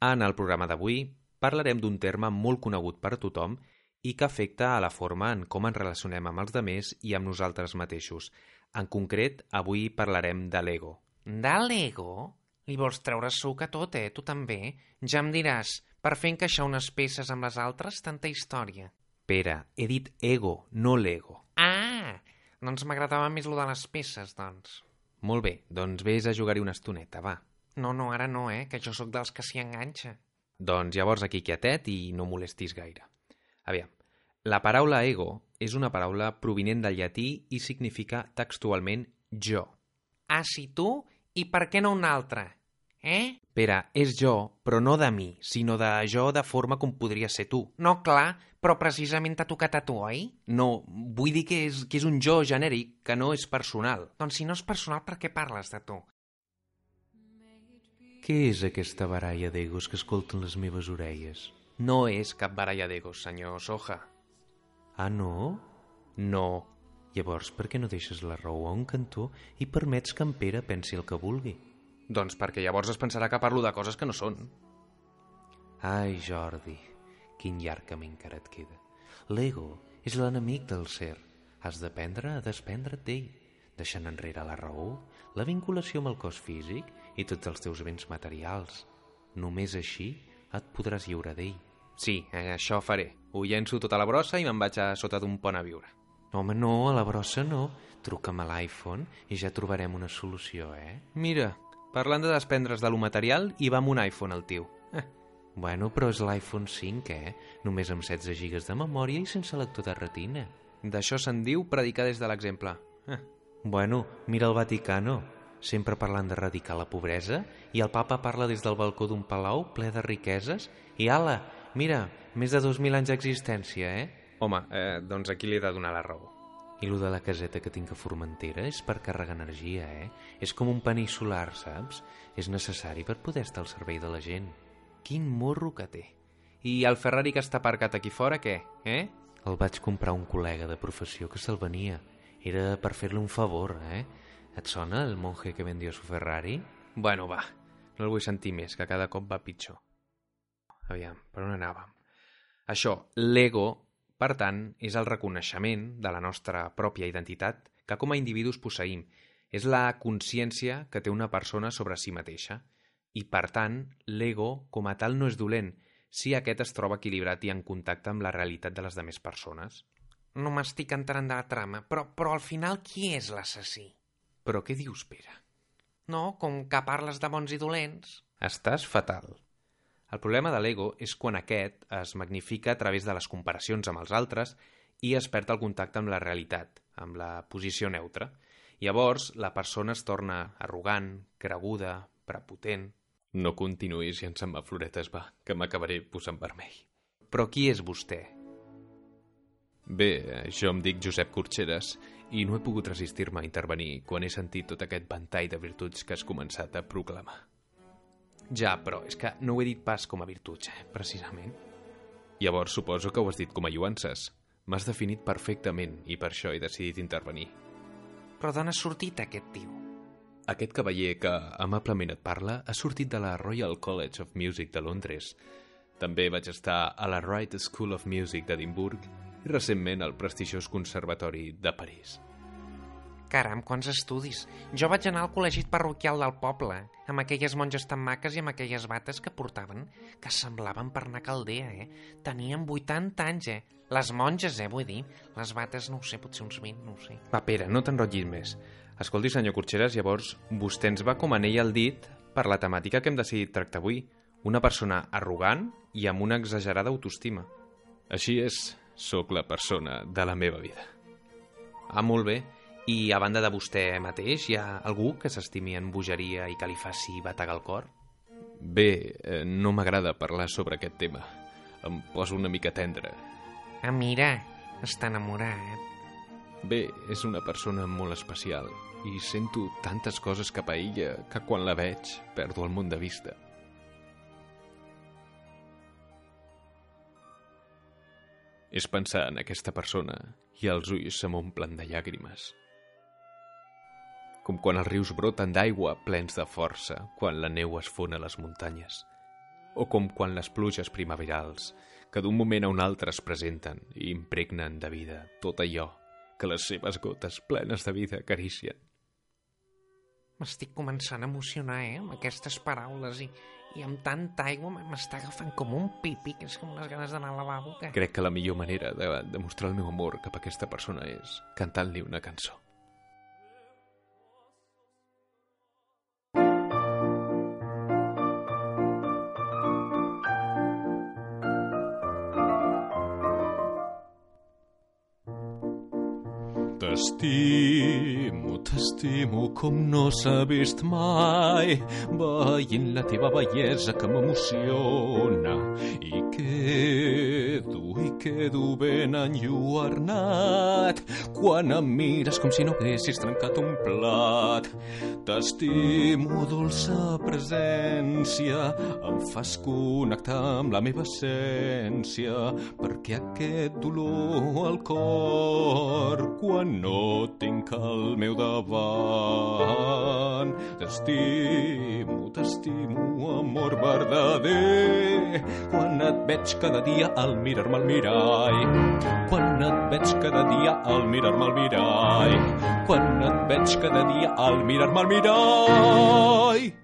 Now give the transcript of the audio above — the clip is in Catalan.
En el programa d'avui parlarem d'un terme molt conegut per tothom i que afecta a la forma en com ens relacionem amb els demés i amb nosaltres mateixos. En concret, avui parlarem de l'ego. De l'ego? Li vols treure suc a tot, eh? Tu també? Ja em diràs, per fer encaixar unes peces amb les altres, tanta història. Pere, he dit ego, no l'ego. Ah, doncs m'agradava més lo de les peces, doncs. Molt bé, doncs vés a jugar-hi una estoneta, va. No, no, ara no, eh? Que jo sóc dels que s'hi enganxa. Doncs llavors aquí quietet i no molestis gaire. Aviam, la paraula ego és una paraula provinent del llatí i significa textualment jo. Ah, sí, tu? I per què no un altre? Eh? Pere, és jo, però no de mi, sinó de jo de forma com podria ser tu. No, clar, però precisament t'ha tocat a tu, oi? No, vull dir que és, que és un jo genèric, que no és personal. Doncs si no és personal, per què parles de tu? Què és aquesta baralla d'egos que escolten les meves orelles? No és cap baralla d'egos, senyor Soja. Ah, no? No. Llavors, per què no deixes la raó a un cantó i permets que en Pere pensi el que vulgui? Doncs perquè llavors es pensarà que parlo de coses que no són. Ai, Jordi, quin llarg camí encara et queda. L'ego és l'enemic del ser. Has d'aprendre a desprendre't d'ell, deixant enrere la raó, la vinculació amb el cos físic i tots els teus béns materials. Només així et podràs lliurar d'ell. Sí, eh, això faré. Ho llenço tota la brossa i me'n vaig a sota d'un pont a viure. Home, no, a la brossa no. Truca'm a l'iPhone i ja trobarem una solució, eh? Mira, parlant de desprendre's de lo material, i va amb un iPhone el tio. Eh. Bueno, però és l'iPhone 5, eh? Només amb 16 GB de memòria i sense lector de retina. D'això se'n diu predicar des de l'exemple. Eh. Bueno, mira el Vaticano, sempre parlant d'erradicar la pobresa, i el papa parla des del balcó d'un palau ple de riqueses, i ala, mira, més de 2.000 anys d'existència, eh? Home, eh, doncs aquí li he de donar la raó. I lo de la caseta que tinc a Formentera és per carregar energia, eh? És com un panell solar, saps? És necessari per poder estar al servei de la gent. Quin morro que té. I el Ferrari que està aparcat aquí fora, què? Eh? El vaig comprar un col·lega de professió que se'l venia. Era per fer-li un favor, eh? Et sona el monje que vendió su Ferrari? Bueno, va, no el vull sentir més, que cada cop va pitjor. Aviam, per on anàvem? Això, l'ego, per tant, és el reconeixement de la nostra pròpia identitat que com a individus posseïm. És la consciència que té una persona sobre si mateixa. I, per tant, l'ego, com a tal, no és dolent, si aquest es troba equilibrat i en contacte amb la realitat de les demés persones. No m'estic entrant de la trama, però, però al final qui és l'assassí? Però què dius, Pere? No, com que parles de bons i dolents. Estàs fatal. El problema de l'ego és quan aquest es magnifica a través de les comparacions amb els altres i es perd el contacte amb la realitat, amb la posició neutra. Llavors, la persona es torna arrogant, creguda, prepotent... No continuïs i ens en va floretes, va, que m'acabaré posant vermell. Però qui és vostè? Bé, jo em dic Josep Corxeres i no he pogut resistir-me a intervenir quan he sentit tot aquest ventall de virtuts que has començat a proclamar. Ja, però és que no ho he dit pas com a virtuts, eh, precisament. Llavors suposo que ho has dit com a lluances. M'has definit perfectament i per això he decidit intervenir. Però d'on ha sortit aquest tio? Aquest cavaller que amablement et parla ha sortit de la Royal College of Music de Londres. També vaig estar a la Wright School of Music d'Edimburg i recentment al prestigiós Conservatori de París. Caram, quants estudis. Jo vaig anar al col·legi parroquial del poble, amb aquelles monges tan maques i amb aquelles bates que portaven, que semblaven per anar a Caldea, eh? Tenien 80 anys, eh? Les monges, eh, vull dir. Les bates, no ho sé, potser uns 20, no ho sé. Va, Pere, no t'enrotllis més. Escolti, senyor Corxeres, llavors vostè ens va com anell al dit per la temàtica que hem decidit tractar avui. Una persona arrogant i amb una exagerada autoestima. Així és, sóc la persona de la meva vida. Ah, molt bé. I a banda de vostè mateix, hi ha algú que s'estimi en bogeria i que li faci bategar el cor? Bé, eh, no m'agrada parlar sobre aquest tema. Em poso una mica tendre. Ah, mira, està enamorat. Bé, és una persona molt especial i sento tantes coses cap a ella que quan la veig perdo el món de vista. És pensar en aquesta persona i els ulls se m'omplen de llàgrimes. Com quan els rius broten d'aigua plens de força quan la neu es fon a les muntanyes. O com quan les pluges primaverals, que d'un moment a un altre es presenten i impregnen de vida tot allò que les seves gotes plenes de vida acaricien. M'estic començant a emocionar, eh, amb aquestes paraules i, i amb tanta aigua m'està agafant com un pipi, que és com unes ganes d'anar al lavabo. Que... Crec que la millor manera de demostrar el meu amor cap a aquesta persona és cantant-li una cançó. T'estimo, t'estimo com no s'ha vist mai, veient la teva bellesa que m'emociona i quedo, i quedo ben enlluernat quan em mires com si no haguessis trencat un plat. T'estimo, dolça presència, em fas connectar amb la meva essència, perquè aquest dolor al cor quan no tinc el meu davant. T'estimo, t'estimo, amor verdader, quan et veig cada dia al mirar-me al mirall. Quan et veig cada dia al mirar-me al mirall. Quan et veig cada dia al mirar-me al mirall.